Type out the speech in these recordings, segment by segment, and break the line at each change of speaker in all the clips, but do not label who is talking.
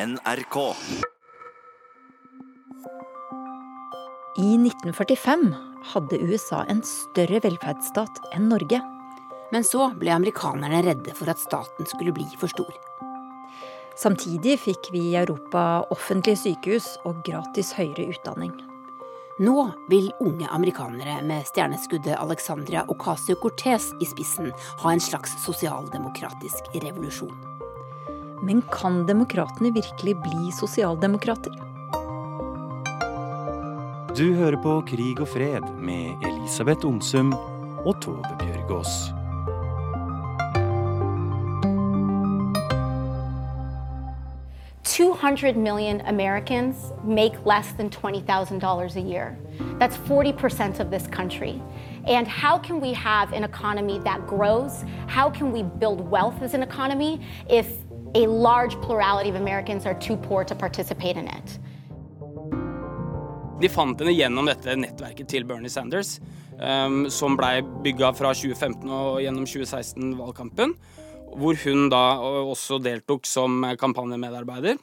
NRK.
I 1945 hadde USA en større velferdsstat enn Norge.
Men så ble amerikanerne redde for at staten skulle bli for stor.
Samtidig fikk vi i Europa offentlige sykehus og gratis høyere utdanning.
Nå vil unge amerikanere med stjerneskuddet Alexandria Ocasio-Cortez i spissen ha en slags sosialdemokratisk revolusjon.
Men kan demokratene virkelig bli sosialdemokrater?
Du hører på Krig og fred med Elisabeth Onsum og Tove Bjørgaas.
Two hundred million Americans make less than twenty thousand dollars a year. That's forty percent of this country. And how can we have an economy that grows? How can we build wealth as an economy if a large plurality of Americans are too poor to participate in it?
De fant henne gjennom dette nettverket til Bernie Sanders, um, som blei bygga fra 2015 og gjennom 2016-valgkampen. Hvor hun da også deltok som kampanjemedarbeider.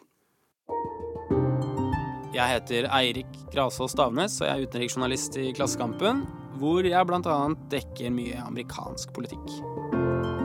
Jeg heter Eirik Grasås Stavnes, og jeg er utenriksjournalist i Klassekampen. Hvor jeg bl.a. dekker mye amerikansk politikk.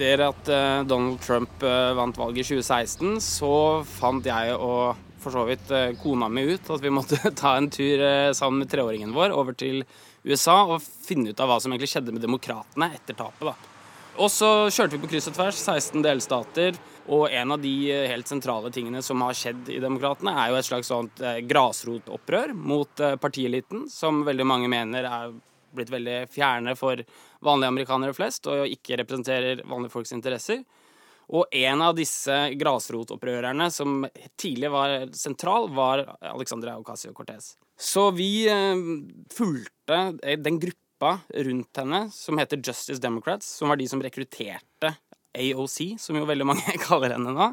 Etter at eh, Donald Trump eh, vant valget i 2016, så fant jeg og for så vidt eh, kona mi ut at vi måtte ta en tur sammen med treåringen vår over til USA og finne ut av hva som egentlig skjedde med demokratene etter tapet. da. Og så kjørte vi på kryss og tvers, 16 delstater. Og en av de helt sentrale tingene som har skjedd i Demokratene, er jo et slags sånt grasrotopprør mot partieliten, som veldig mange mener er blitt veldig fjerne for vanlige amerikanere flest, og ikke representerer vanlige folks interesser. Og en av disse grasrotopprørerne som tidlig var sentral, var Alexandria Ocasio-Cortez. Så vi eh, fulgte den gruppa rundt henne som heter Justice Democrats, som var de som rekrutterte AOC, som jo veldig mange kaller henne nå,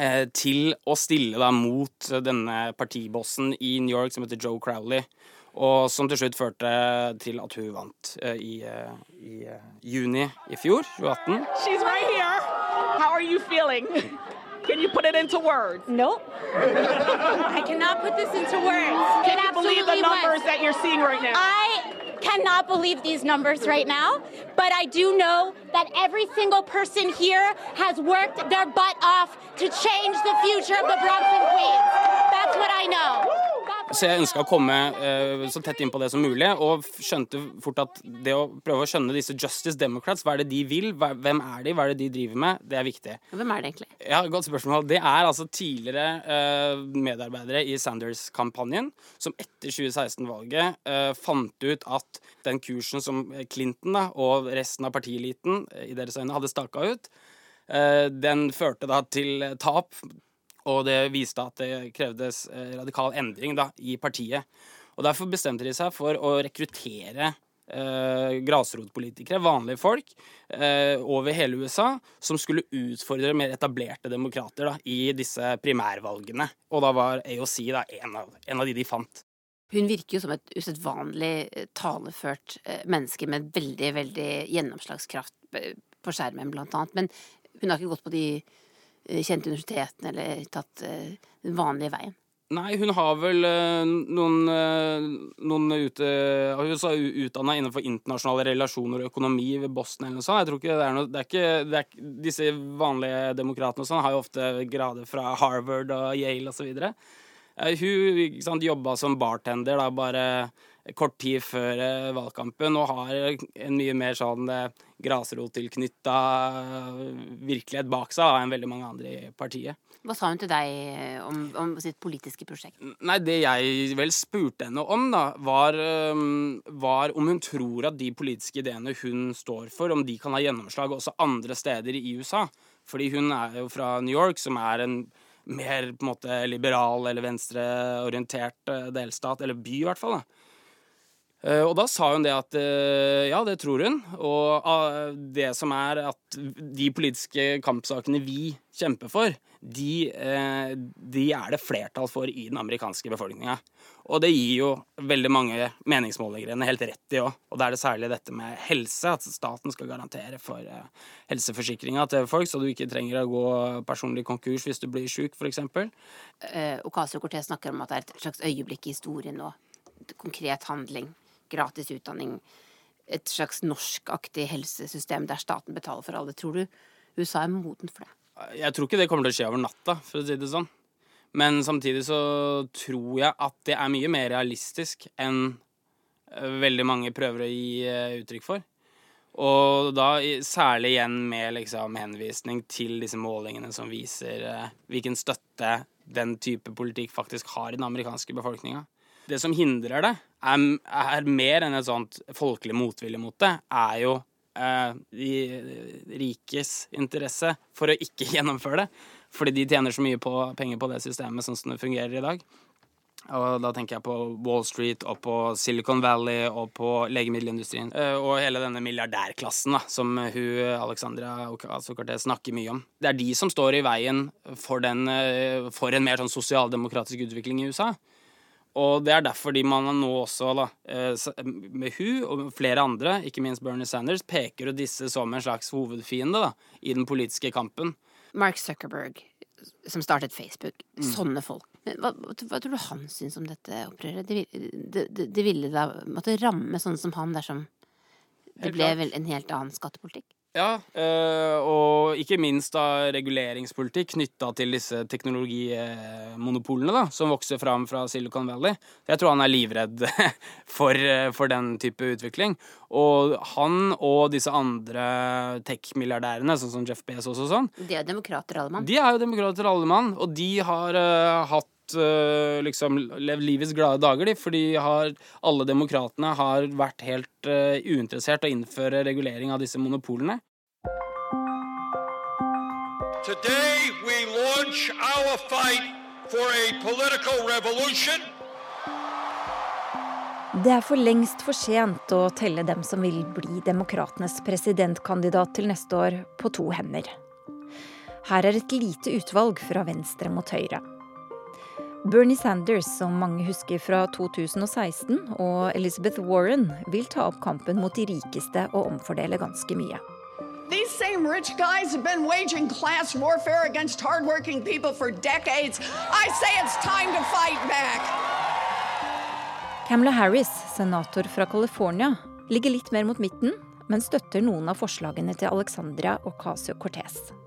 eh, til å stille da mot denne partibossen i New York som heter Joe Crowley. Og som til slutt førte til at hun vant uh, i, uh, i uh, juni i fjor, 2018.
She's right here. How are you feeling? Can you put it into words?
Nope. I cannot put this into words.
Can you believe the numbers that you're seeing right now?
I cannot believe these numbers right now, but I do know that every single person here has worked their butt off to change the future of the Bronx and Queens. That's what I know.
Så jeg ønska å komme uh, så tett inn på det som mulig, og skjønte fort at det å prøve å skjønne disse Justice Democrats, hva er det de vil, hvem er de, hva er det de driver med, det er viktig.
Hvem er det egentlig?
Ja, Godt spørsmål. Det er altså tidligere uh, medarbeidere i Sanders-kampanjen som etter 2016-valget uh, fant ut at den kursen som Clinton da, og resten av partieliten eh, i deres øyne hadde staka ut, eh, den førte da til tap og det viste at det krevdes eh, radikal endring da, i partiet. Og Derfor bestemte de seg for å rekruttere eh, grasrotpolitikere, vanlige folk, eh, over hele USA, som skulle utfordre mer etablerte demokrater da, i disse primærvalgene. Og da var AOC da, en, av, en av de de fant.
Hun virker jo som et usedvanlig eh, taleført eh, menneske med veldig, veldig gjennomslagskraft på skjermen, blant annet. Men hun har ikke gått på de Eh, kjente universitetene eller tatt eh, den vanlige veien?
Nei, hun har vel uh, noen, noen ute, Hun er utdanna innenfor internasjonale relasjoner og økonomi ved Boston eller noe sånt. Jeg tror ikke det er noe det er ikke, det er, Disse vanlige demokratene og sånn har jo ofte grader fra Harvard og Yale osv. Hun ikke jobba som bartender da bare kort tid før eh, valgkampen og har en mye mer sånn eh, grasrottilknytta eh, virkelighet bak seg enn veldig mange andre i partiet.
Hva sa hun til deg om, om, sitt politiske prosjekt?
Nei, Det jeg vel spurte henne om, da, var, var, om hun tror at de politiske ideene hun står for, om de kan ha gjennomslag også andre steder i USA. Fordi hun er jo fra New York, som er en mer på en måte liberal eller venstreorientert delstat, eller by i hvert fall. da. Eh, og da sa hun det at eh, ja, det tror hun. Og ah, det som er at de politiske kampsakene vi kjemper for, de, eh, de er det flertall for i den amerikanske befolkninga. Og det gir jo veldig mange meningsmålingere helt rett i òg. Og da er det særlig dette med helse, at staten skal garantere for helseforsikringa til folk, så du ikke trenger å gå personlig konkurs hvis du blir sjuk, f.eks.
Eh, Ocasio-Cortez snakker om at det er et slags øyeblikk i historien nå. Konkret handling gratis utdanning, et slags norskaktig helsesystem der staten betaler for alle. Tror du USA er moden for det?
Jeg tror ikke det kommer til å skje over natta, for å si det sånn. Men samtidig så tror jeg at det er mye mer realistisk enn eh, veldig mange prøver å gi eh, uttrykk for. Og da særlig igjen med liksom henvisning til disse målingene som viser eh, hvilken støtte den type politikk faktisk har i den amerikanske befolkninga. Det som hindrer det, er, er mer enn et sånt folkelig motvilje mot det, er jo eh, de rikes interesse for å ikke gjennomføre det. Fordi de tjener så mye på, penger på det systemet sånn som det fungerer i dag. Og da tenker jeg på Wall Street og på Silicon Valley og på legemiddelindustrien. Eh, og hele denne milliardærklassen da, som hun Alexandra Ocasio-Cortez snakker mye om. Det er de som står i veien for, den, eh, for en mer sånn sosialdemokratisk utvikling i USA. Og det er derfor de man nå også, da, eh, med hun og flere andre, ikke minst Bernie Sanders, peker jo disse som en slags hovedfiende da, i den politiske kampen.
Mark Zuckerberg, som startet Facebook. Mm. Sånne folk. Hva, hva, tror du han syns om dette opprøret? Det, det, det, det ville da måtte ramme sånne som han dersom det ble vel en helt annen skattepolitikk?
Ja, eh, og ikke minst da reguleringspolitikk knytta til disse teknologimonopolene da, som vokser fram fra Silicon Valley. Jeg tror han er livredd for, for den type utvikling. Og han og disse andre tech-milliardærene, sånn som Jeff Bezos og sånn
De er demokrater alle mann.
De er jo demokrater alle mann, og de har uh, hatt liksom levd livets glade dager, de, fordi har, alle demokratene har vært helt uh, uinteressert i å innføre regulering av disse monopolene. Today we launch our fight for a political revolution.
Det er for lengst for sent å telle dem som vil bli demokratenes presidentkandidat til neste år, på to hender. Her er et lite utvalg fra venstre mot høyre. Bernie Sanders, som mange husker fra 2016, og Elizabeth Warren vil ta opp kampen mot de rikeste og omfordele ganske mye. These same rich guys have been waging class warfare against hardworking people for decades. I say it's time to fight back. Kamala Harris, senator fra California, ligger litt mer mot midten, men støtter noen av forslagene til Alexandria Ocasio-Cortez.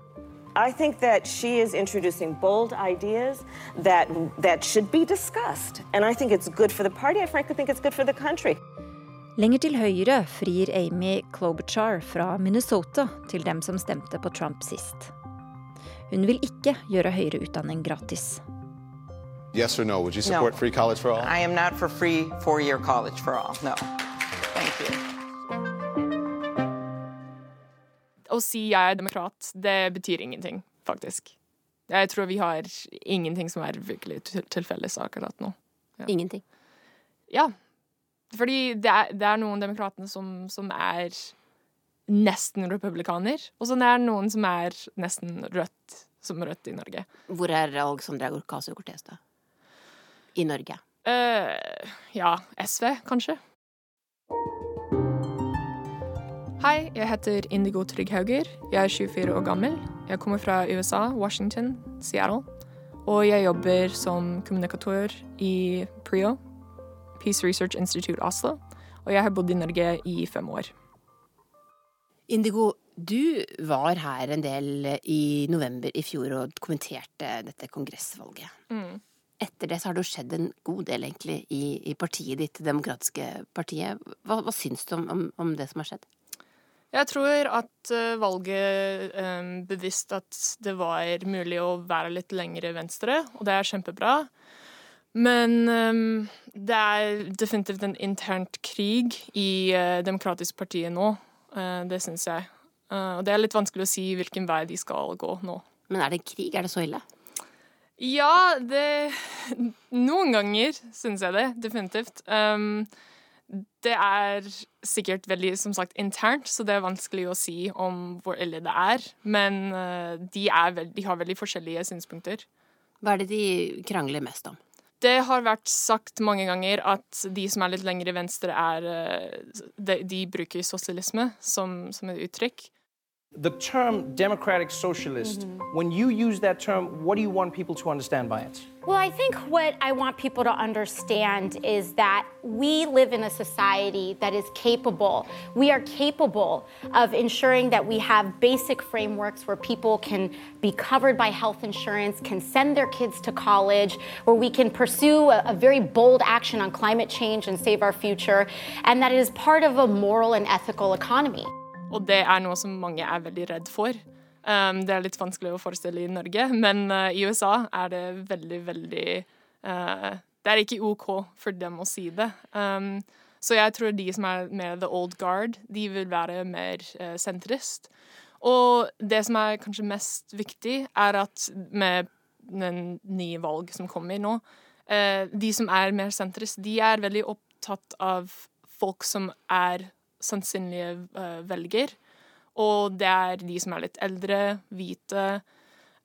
I think that she is introducing bold ideas that that should be discussed, and I think it's good for the party. I frankly think it's good for the country.
Lenger til høyre frir Amy Klobuchar fra Minnesota til dem som stemte på Trump sist. Hun vil ikke gjøre høyere utdanning gratis.
Yes or no? Would you support no. free college for all?
I am not for free four-year college for all. No. Thank you.
Å si jeg er demokrat, det betyr ingenting, faktisk. Jeg tror vi har ingenting som er virkelig til felles akkurat nå.
Ja. Ingenting?
Ja. Fordi det er, det er noen demokratene som, som, er nesten republikaner, og så er det noen som er nesten rødt, som rødt i Norge.
Hvor er Alexandra Ocasio-Cortez, da? I Norge?
Uh, ja, SV, kanskje. Hei, jeg heter Indigo Trygghauger. Jeg er 24 år gammel. Jeg kommer fra USA, Washington, Seattle. Og jeg jobber som kommunikatør i PRIO, Peace Research Institute Oslo. Og jeg har bodd i Norge i fem år.
Indigo, du var her en del i november i fjor og kommenterte dette kongressvalget. Mm. Etter det så har det jo skjedd en god del egentlig i, i partiet ditt, Det demokratiske partiet. Hva, hva syns du om, om, om det som har skjedd?
Jeg tror at uh, valget um, bevisst at det var mulig å være litt lengre venstre, og det er kjempebra. Men um, det er definitivt en internt krig i uh, Demokratisk partiet nå. Uh, det syns jeg. og det er litt vanskelig å si hvilken vei de skal gå nå.
Men er det krig? Er det så ille?
Ja, det Noen ganger syns jeg det. Definitivt. Um, Det er sikkert veldig som sagt, internt, så det er vanskelig å si om hvor ille det er. Men uh, de, er veld, de, har veldig forskjellige synspunkter.
Hva er det de krangler mest om?
Det har vært sagt mange ganger at de som er litt lenger i venstre, er uh, de, de, bruker sosialisme som, som et uttrykk.
The term democratic socialist, mm -hmm. when you use that term, what do you want people to understand by it?
Well, I think what I want people to understand is that we live in a society that is capable. We are capable of ensuring that we have basic frameworks where people can be covered by health insurance, can send their kids to college, where we can pursue a, a very bold action on climate change and save our future, and that it is part of a moral and ethical economy.
Og det er noe som mange er veldig redd for. Um, det er litt vanskelig å forestille i Norge, men uh, i USA er det veldig, veldig uh, Det er ikke OK for dem å si det. Um, så jeg tror de som er mer the old guard, de vil være mer uh, sentrist. Og det som er kanskje mest viktig, er at med den nye valg som kommer nå, uh, de som er mer sentrist, de er veldig opptatt av folk som er sannsynlige uh, velger. Og det er de som er litt eldre, hvite.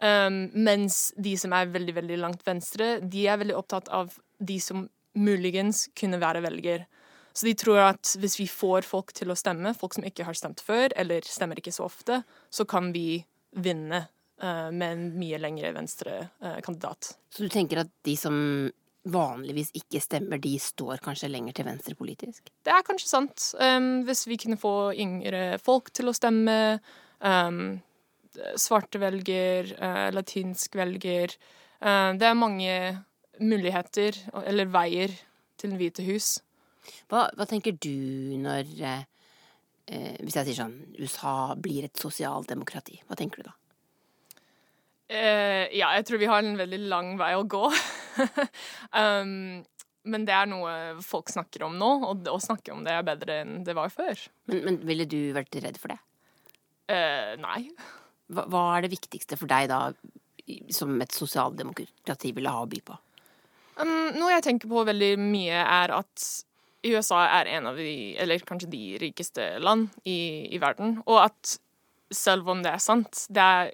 Um, mens de som er veldig, veldig langt venstre, de er veldig opptatt av de som muligens kunne være velger. Så de tror at hvis vi får folk til å stemme, folk som ikke har stemt før, eller stemmer ikke så ofte, så kan vi vinne uh, med en mye lengre venstre-kandidat. Uh,
så du tenker at de som vanligvis ikke stemmer, de står kanskje lenger til venstre politisk?
Det er kanskje sant. Um, hvis vi kunne få yngre folk til å stemme, um, svarte velger, uh, latinsk velger uh, Det er mange muligheter, eller veier, til Det hvite hus.
Hva, hva tenker du når uh, Hvis jeg sier sånn USA blir et sosialdemokrati, hva tenker du da?
Ja, jeg tror vi har en veldig lang vei å gå. um, men det er noe folk snakker om nå, og å snakke om det er bedre enn det var før.
Men, men ville du vært redd for det?
Uh, nei.
Hva, hva, er det viktigste for deg da, som et sosialdemokrati ville ha å by på?
Um, noe jeg tenker på veldig mye, er at USA er en av de, eller kanskje de rikeste land i, i verden, og at selv om det er sant, det er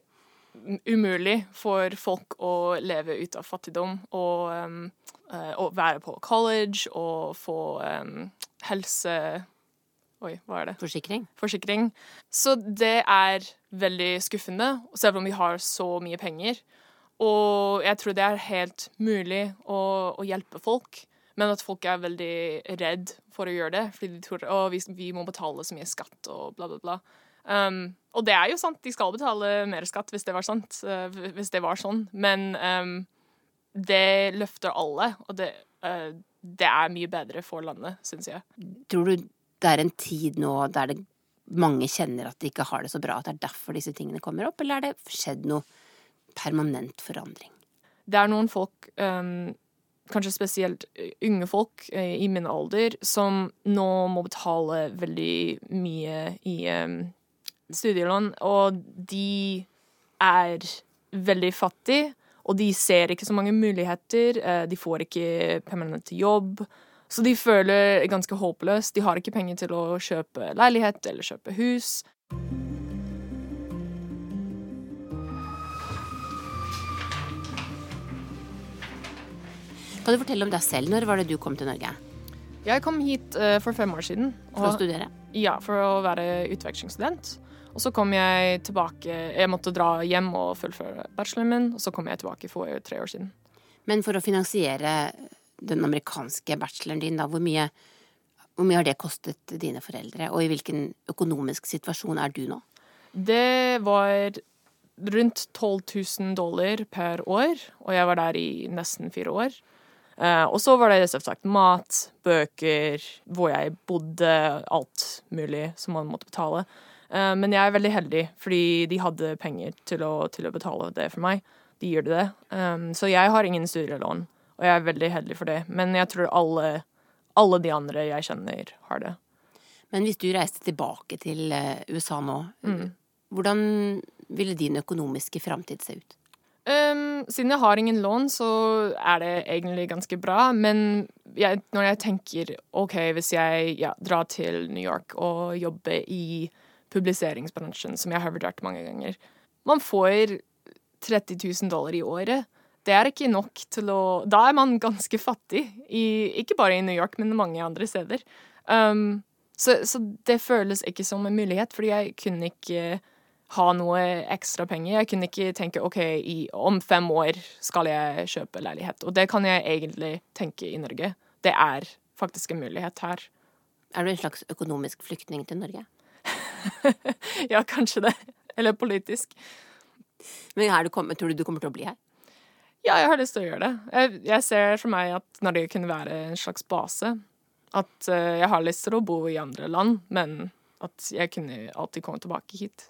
umulig for folk å leve ut av fattigdom og, um, og være på college og få um, helse... Oi, hva er det?
Forsikring.
Forsikring. Så det er veldig skuffende, selv om vi har så mye penger. Og jeg tror det er helt mulig å, å hjelpe folk, men at folk er veldig redd for å gjøre det, fordi de tror at vi, vi må betale så mye skatt og bla, bla, bla. Um, og det er jo sant, de skal betale mer skatt hvis det var sant, uh, hvis det var sånn, men um, det løfter alle, og det, uh, det, er mye bedre for landet, syns jeg.
Tror du det er en tid nå der det, mange kjenner at de ikke har det så bra, at det er derfor disse tingene kommer opp, eller er det skjedd noe permanent forandring?
Det er noen folk um, kanskje spesielt unge folk i min alder, som nå må betale veldig mye i um, studielån, og de er veldig fattige. Og de ser ikke så mange muligheter. Eh, de får ikke permanent jobb. Så de føler ganske håpløst. De har ikke penger til å kjøpe leilighet eller kjøpe hus.
Kan du fortelle om deg selv? Når var det du kom til Norge?
Jeg kom hit uh, for fem år siden.
For å studere?
Ja, for å være utvekslingsstudent. Og så kom jeg tilbake Jeg måtte dra hjem og fullføre bacheloren min, og så kom jeg tilbake for tre år siden.
Men for å finansiere den amerikanske bacheloren din, da, hvor mye, hvor mye har det kostet dine foreldre, og i hvilken økonomisk situasjon er du nå?
Det var rundt 12 000 dollar per år, og jeg var der i nesten fire år. Uh, og så var det selvsagt mat, bøker, hvor jeg bodde, alt mulig som man måtte betale. Eh, men jeg er veldig heldig, fordi de hadde penger til å, til å betale det for meg. De gjør det. Um, så jeg har ingen studielån, og jeg er veldig heldig for det. Men jeg tror alle, alle de andre jeg kjenner, har det.
Men hvis du reiste tilbake til eh, USA nå, mm. hvordan ville din økonomiske framtid se ut?
Um, siden jeg har ingen lån, så er det egentlig ganske bra. Men jeg, når jeg tenker OK, hvis jeg ja, drar til New York og jobber i publiseringsbransjen, som jeg har vurdert mange ganger Man får 30 000 dollar i året. Det er ikke nok til å Da er man ganske fattig. I, ikke bare i New York, men mange andre steder. Um, så, så, det føles ikke som en mulighet, fordi jeg kunne ikke ha noe ekstra penger. Jeg kunne ikke tenke OK, i, om fem år skal jeg kjøpe leilighet. Og det kan jeg egentlig tenke i Norge. Det er faktisk en mulighet her.
Er du en slags økonomisk flyktning til Norge?
ja, kanskje det. Eller politisk.
Men du kommet, tror du du kommer til å bli her?
Ja, jeg har lyst til å gjøre det. Jeg, jeg ser for meg at Norge kunne være en slags base. At uh, jeg har lyst til å bo i andre land, men at jeg kunne alltid komme tilbake hit.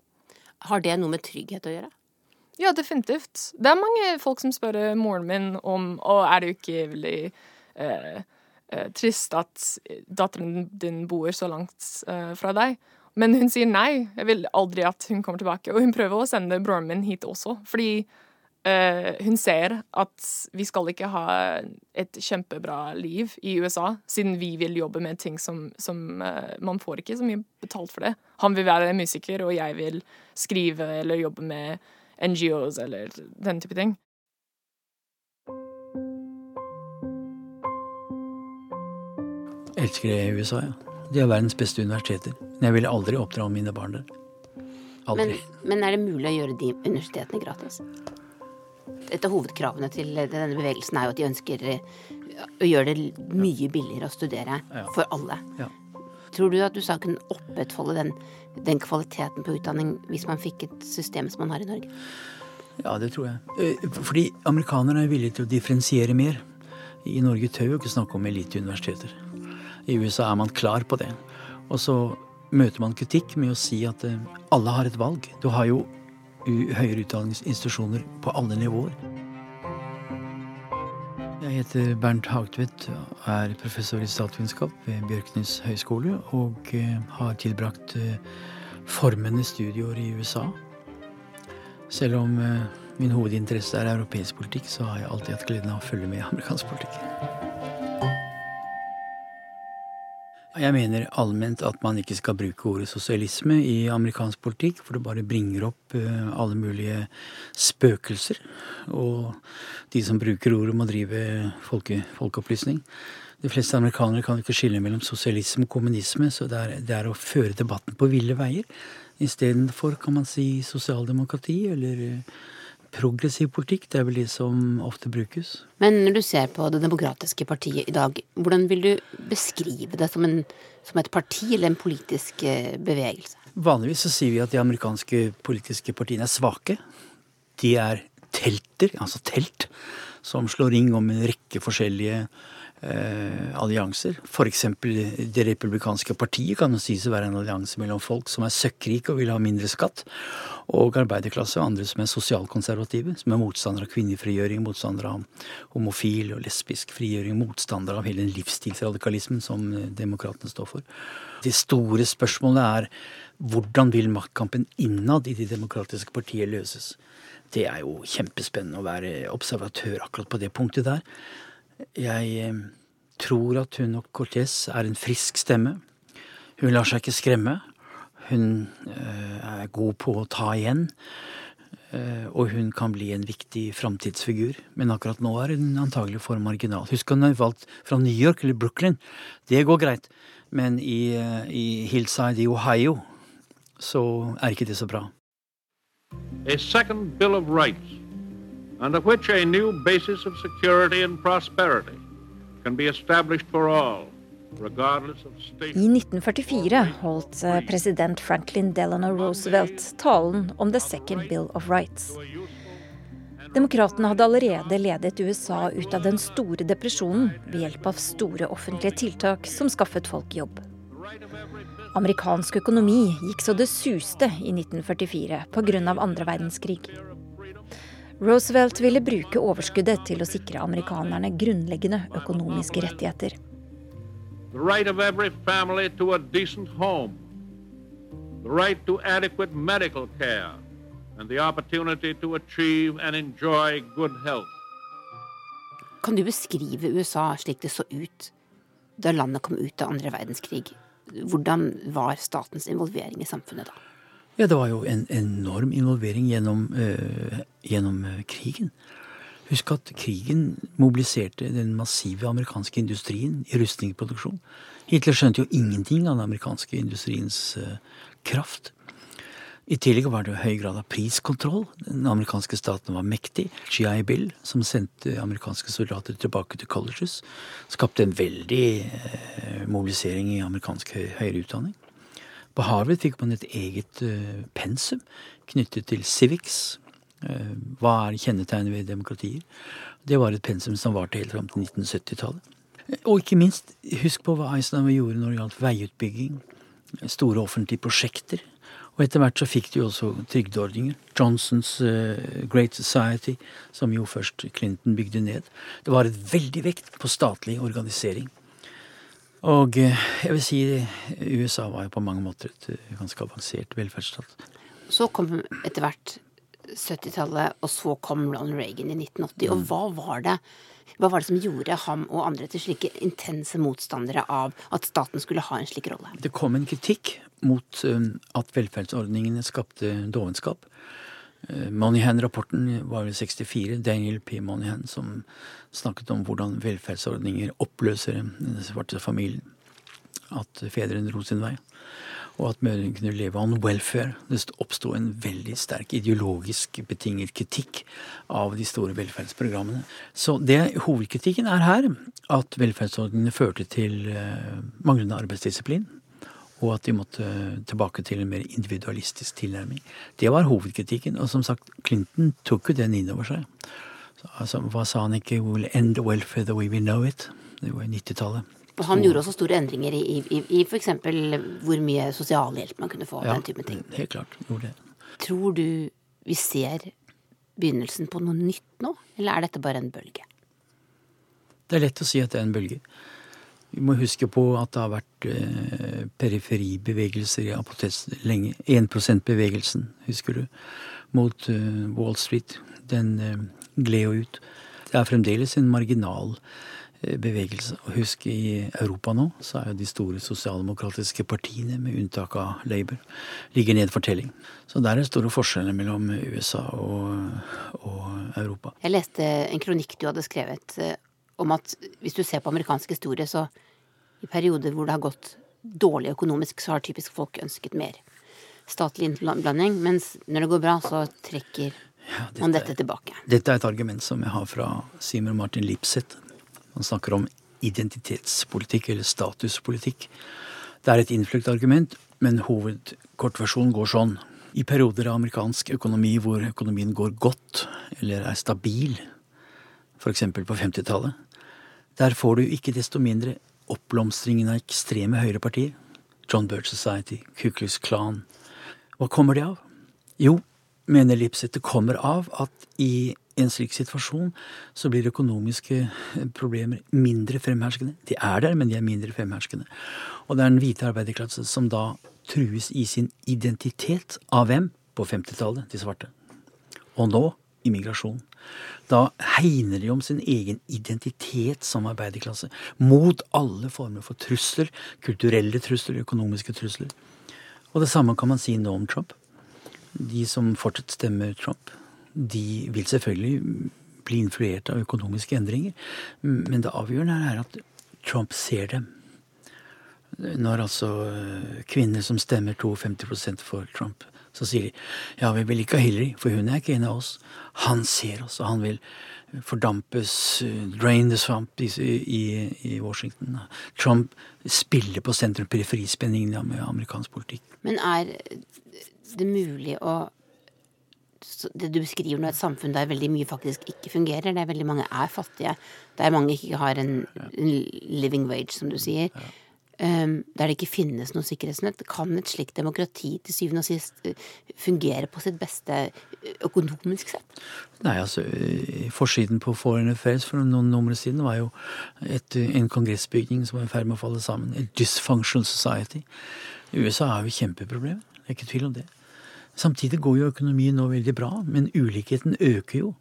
Har det noe med trygghet å gjøre?
Ja, definitivt. Det er mange folk som spør moren min om Å, er det jo ikke veldig eh, uh, trist at datteren din bor så langt fra deg? Men hun sier nei. Jeg vil aldri at hun kommer tilbake. Og hun prøver å sende broren min hit også, fordi hun ser at vi skal ikke ha et kjempebra liv i USA, siden vi vil jobbe med ting som, som uh, Man får ikke så mye betalt for det. Han vil være musiker, og jeg vil skrive eller jobbe med NGOs eller den type ting.
Jeg elsker det i USA, ja. De har verdens beste universiteter. Men jeg vil aldri oppdra mine barn der.
Men, men er det mulig å gjøre de universitetene gratis? Et av hovedkravene til denne bevegelsen er jo at de ønsker eh, å gjøre det mye billigere å studere for alle. Ja. Tror du at USA kunne opprettholde den, den, kvaliteten på utdanning hvis man fikk et system som man har i Norge?
Ja, det tror jeg. Eh, fordi amerikanerne er villige til å differensiere mer. I Norge tør jo ikke snakke om eliteuniversiteter. I USA er man klar på det. Og så møter man kritikk med å si at eh, alle har et valg. Du har jo høyere utdanningsinstitusjoner på alle nivåer. Jeg heter Bernt Hagtvedt og er professor i statsvitenskap ved Bjørknes høgskole og eh, har tilbrakt eh, formende studieår i USA. Selv om eh, min hovedinteresse er europeisk politikk, så har jeg alltid hatt gleden av å følge med i amerikansk politikk. Jeg mener allment at man ikke skal bruke ordet sosialisme i amerikansk politikk, for det bare bringer opp eh, alle mulige spøkelser. Og de som bruker ordet, må drive folke, folkeopplysning. De fleste amerikanere kan ikke skille mellom sosialisme og kommunisme, så det er, det er å føre debatten på ville veier. Istedenfor kan man si sosialdemokrati eller progressiv politikk. Det er vel de som ofte brukes.
Men når du ser på Det demokratiske partiet i dag, hvordan vil du beskrive det som, en, som et parti eller en politisk eh, bevegelse?
Vanligvis så sier vi at de amerikanske politiske partiene er svake. De er telter, altså telt, som slår ring om en rekke forskjellige eh, allianser. F.eks. Det republikanske partiet kan jo sies å være en allianse mellom folk som er søkkrike og vil ha mindre skatt, og arbeiderklasse og andre som er sosialkonservative, som er motstandere av kvinnefrigjøring, motstandere av homofil og lesbisk frigjøring, motstandere av hele den livsstilsradikalismen som eh, demokratene står for. Det store spørsmålet er hvordan vil maktkampen innad i de demokratiske partier løses? Det er jo kjempespennende å være observatør akkurat på det punktet der. Jeg eh, tror at hun og Cortez er en frisk stemme. Hun lar seg ikke skremme. Hun eh, er god på å ta igjen. Eh, og hun kan bli en viktig framtidsfigur. Men akkurat nå er hun antagelig for marginal. Husk hun er valgt fra New York eller Brooklyn. Det går greit. Men i, i Hillside i Ohio så er ikke det så bra. A second Bill of Rights under which a new basis of security and prosperity can be established for all. I 1944 holdt eh, president Franklin Delano Roosevelt talen om The Second Bill of Rights. Demokratene hadde allerede ledet USA ut av den store depresjonen ved hjelp av store offentlige tiltak som skaffet folk jobb. Amerikansk økonomi gikk så det suste i 1944 pga. andre verdenskrig. Roosevelt ville bruke overskuddet til å sikre amerikanerne grunnleggende økonomiske rettigheter. The right of every family to a decent home. The right to adequate medical care
and the opportunity to achieve and enjoy good health.
Kan du beskrive USA slik det så ut da landet kom ut av andre verdenskrig? Hvordan var statens involvering i samfunnet da?
Ja, Det var jo en enorm involvering gjennom, øh, gjennom øh, krigen. Husk at krigen mobiliserte den massive amerikanske industrien i rustningsproduksjon. Hitler skjønte jo ingenting av den amerikanske industriens øh, kraft. I tillegg var det høy grad av priskontroll. Den amerikanske staten var mektig. GI Bill, som sendte amerikanske soldater tilbake til colleges, skapte en veldig eh, mobilisering i amerikansk høyere utdanning. På Harvard fikk man et eget uh, pensum knyttet til civics. Uh, hva er kjennetegnet ved demokratier? Det var et pensum som varte helt fram til 1970-tallet. Og ikke minst, husk på hva Eisenhower gjorde når det gjaldt veiutbygging, store offentlige prosjekter. Og etter hvert så fikk de jo også trygdeordninger. Johnsons Great Society, som jo først Clinton bygde ned. Det var et veldig vekt på statlig organisering. Og uh, jeg vil si USA var jo på mange måter et uh, ganske avansert velferdsstat.
Så kom etter hvert 70-tallet, og så kom Ronald Reagan i 1980. Og hva var det hva var det som gjorde ham og andre til slike intense motstandere av at staten skulle ha en slik rolle?
Det kom en kritikk mot um, at velferdsordningene skapte dovenskap. Uh, Moneyhan-rapporten var i 64. Daniel P. Moneyhan som snakket om hvordan velferdsordninger oppløser den svarte familien. At fedrene dro sin vei. Og at mødrene kunne leve on welfare. Det oppsto en veldig sterk ideologisk betinget kritikk av de store velferdsprogrammene. Så det hovedkritikken er her at velferdsordningene førte til uh, manglende arbeidsdisiplin og at de måtte tilbake til en mer individualistisk tilnærming. Det var hovedkritikken. Og som sagt, Clinton tok jo den inn over seg. Altså, hva sa han ikke? We will end welfare the way we know it. Det var i 90-tallet.
Og han gjorde også store endringer i, i, i f.eks. hvor mye sosialhjelp man kunne få.
Ja,
den type ting.
helt klart. Gjorde det.
Tror du vi ser begynnelsen på noe nytt nå, eller er dette bare en bølge?
Det er lett å si at det er en bølge. Vi må huske på at det har vært eh, periferibevegelser i Apotes lenge. 1 %-bevegelsen, husker du, mot eh, Wall Street. Den eh, gled jo ut. Det er fremdeles en marginal eh, bevegelse. Og husk, i Europa nå så er jo de store sosialdemokratiske partiene, med unntak av Labour, ligger ned for telling. Så der er store forskjeller mellom USA og, og Europa.
Jeg leste en kronikk du hadde skrevet eh, om at hvis du ser på amerikansk historie, så i perioder hvor det har gått dårlig økonomisk, så har typisk folk ønsket mer statlig innblanding. Mens når det går bra, så trekker ja, dette, man dette tilbake.
Dette er et argument som jeg har fra Simer Martin Lipseth. Han snakker om identitetspolitikk eller statuspolitikk. Det er et innfløkt argument, men hovedkortversjonen går sånn. I perioder av amerikansk økonomi hvor økonomien går godt eller er stabil, f.eks. på 50-tallet, der får du ikke desto mindre oppblomstringen av ekstreme høyrepartier. John Birch Society, Ku Klux Klan. Hva kommer det av? Jo, mener Lipset, det kommer av at i en slik situasjon så blir økonomiske problemer mindre fremherskende. De er der, men de er mindre fremherskende. Og det er den hvite arbeiderklasse som da trues i sin identitet av hvem? På 50-tallet, de svarte. Og nå immigrasjon. Da hegner de om sin egen identitet som arbeiderklasse. Mot alle former for trusler. Kulturelle trusler, økonomiske trusler. Og det samme kan man si nå om Trump. De som fortsatt stemmer Trump, de vil selvfølgelig bli influert av økonomiske endringer. Men det avgjørende er at Trump ser dem. Når altså kvinner som stemmer 52% for Trump, så sier de ja, vi vil ikke ha Hillary, for hun er ikke en av oss. Han ser oss, og han vil fordampes, drain the swamp i, i, i Washington. Trump spiller på sentrum-periferispenningen med amerikansk politikk.
Men er det mulig å det du beskriver nå, et samfunn der veldig mye faktisk ikke fungerer. Der veldig mange er fattige. Der mange ikke har en, en living wage, som du sier. Ja. Um, der det ikke finnes noe sikkerhetsnett. Kan et slikt demokrati til syvende og sist uh, fungere på sitt beste uh, økonomisk sett?
Nei, altså Forsiden på Foreign Affairs for noen numre siden var jo et, en kongressbygning som var i ferd med å falle sammen. A dysfunctional society. USA har jo kjempeproblemer. Det er ikke tvil om det. Samtidig går jo økonomien nå veldig bra, men ulikheten øker jo.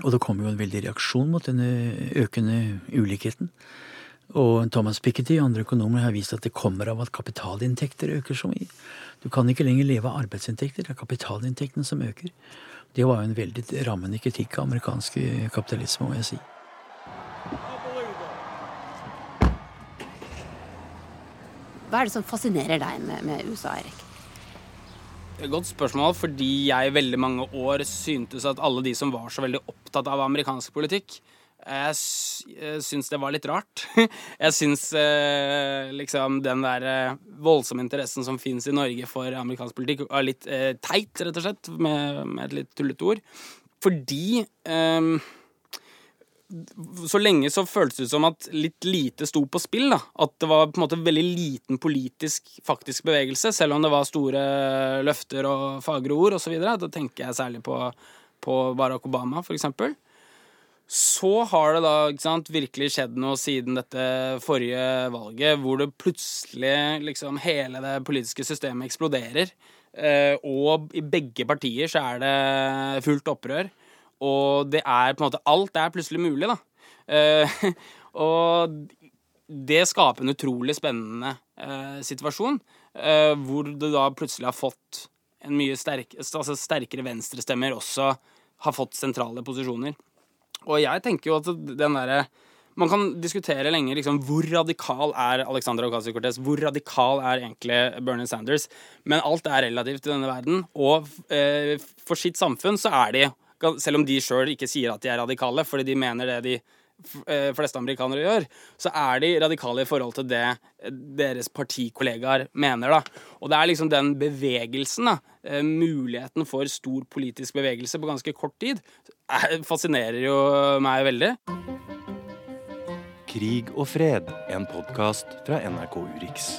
Og det kommer jo en veldig reaksjon mot denne økende ulikheten. Og Thomas Piketty og andre økonomer har vist at det kommer av at kapitalinntekter øker så mye. Du kan ikke lenger leve av arbeidsinntekter, det er kapitalinntektene som øker. Det var jo en veldig rammende kritikk av amerikansk kapitalisme, må jeg si.
Hva er det som fascinerer deg med, med USA, Erik?
Godt spørsmål, fordi jeg i veldig mange år syntes at alle de som var så veldig opptatt av amerikansk politikk, jeg syns det var litt rart. Jeg syns eh, liksom den der eh, voldsomme interessen som fins i Norge for amerikansk politikk, er litt eh, teit, rett og slett, med, med et litt tullete ord. Fordi eh, så lenge så føltes det som at litt lite sto på spill. da. At det var på en måte veldig liten politisk faktisk bevegelse, selv om det var store løfter og fagre ord osv. Da tenker jeg særlig på, på Barack Obama, for eksempel. Så har det da sant, virkelig skjedd noe siden dette forrige valget, hvor det plutselig liksom hele det politiske systemet eksploderer. Eh, og i begge partier så er det fullt opprør. Og det er på en måte Alt er plutselig mulig, da. Eh, og det skaper en utrolig spennende eh, situasjon, eh, hvor du da plutselig har fått en mye sterk, altså sterkere venstrestemmer også har fått sentrale posisjoner. Og jeg tenker jo at den derre man kan diskutere lenge liksom, hvor radikal er Alexandra Ocasio-Cortez. Hvor radikal er egentlig Bernie Sanders? Men alt er relativt i denne verden. Og eh, for sitt samfunn så er de selv om de sjøl ikke sier at de er radikale, fordi de mener det de fleste amerikanere gjør, så er de radikale i forhold til det deres partikollegaer mener. da. Og det er liksom den bevegelsen, da, eh, muligheten for stor politisk bevegelse på ganske kort tid, fascinerer jo meg veldig.
Krig og fred, en podkast fra NRK Urix.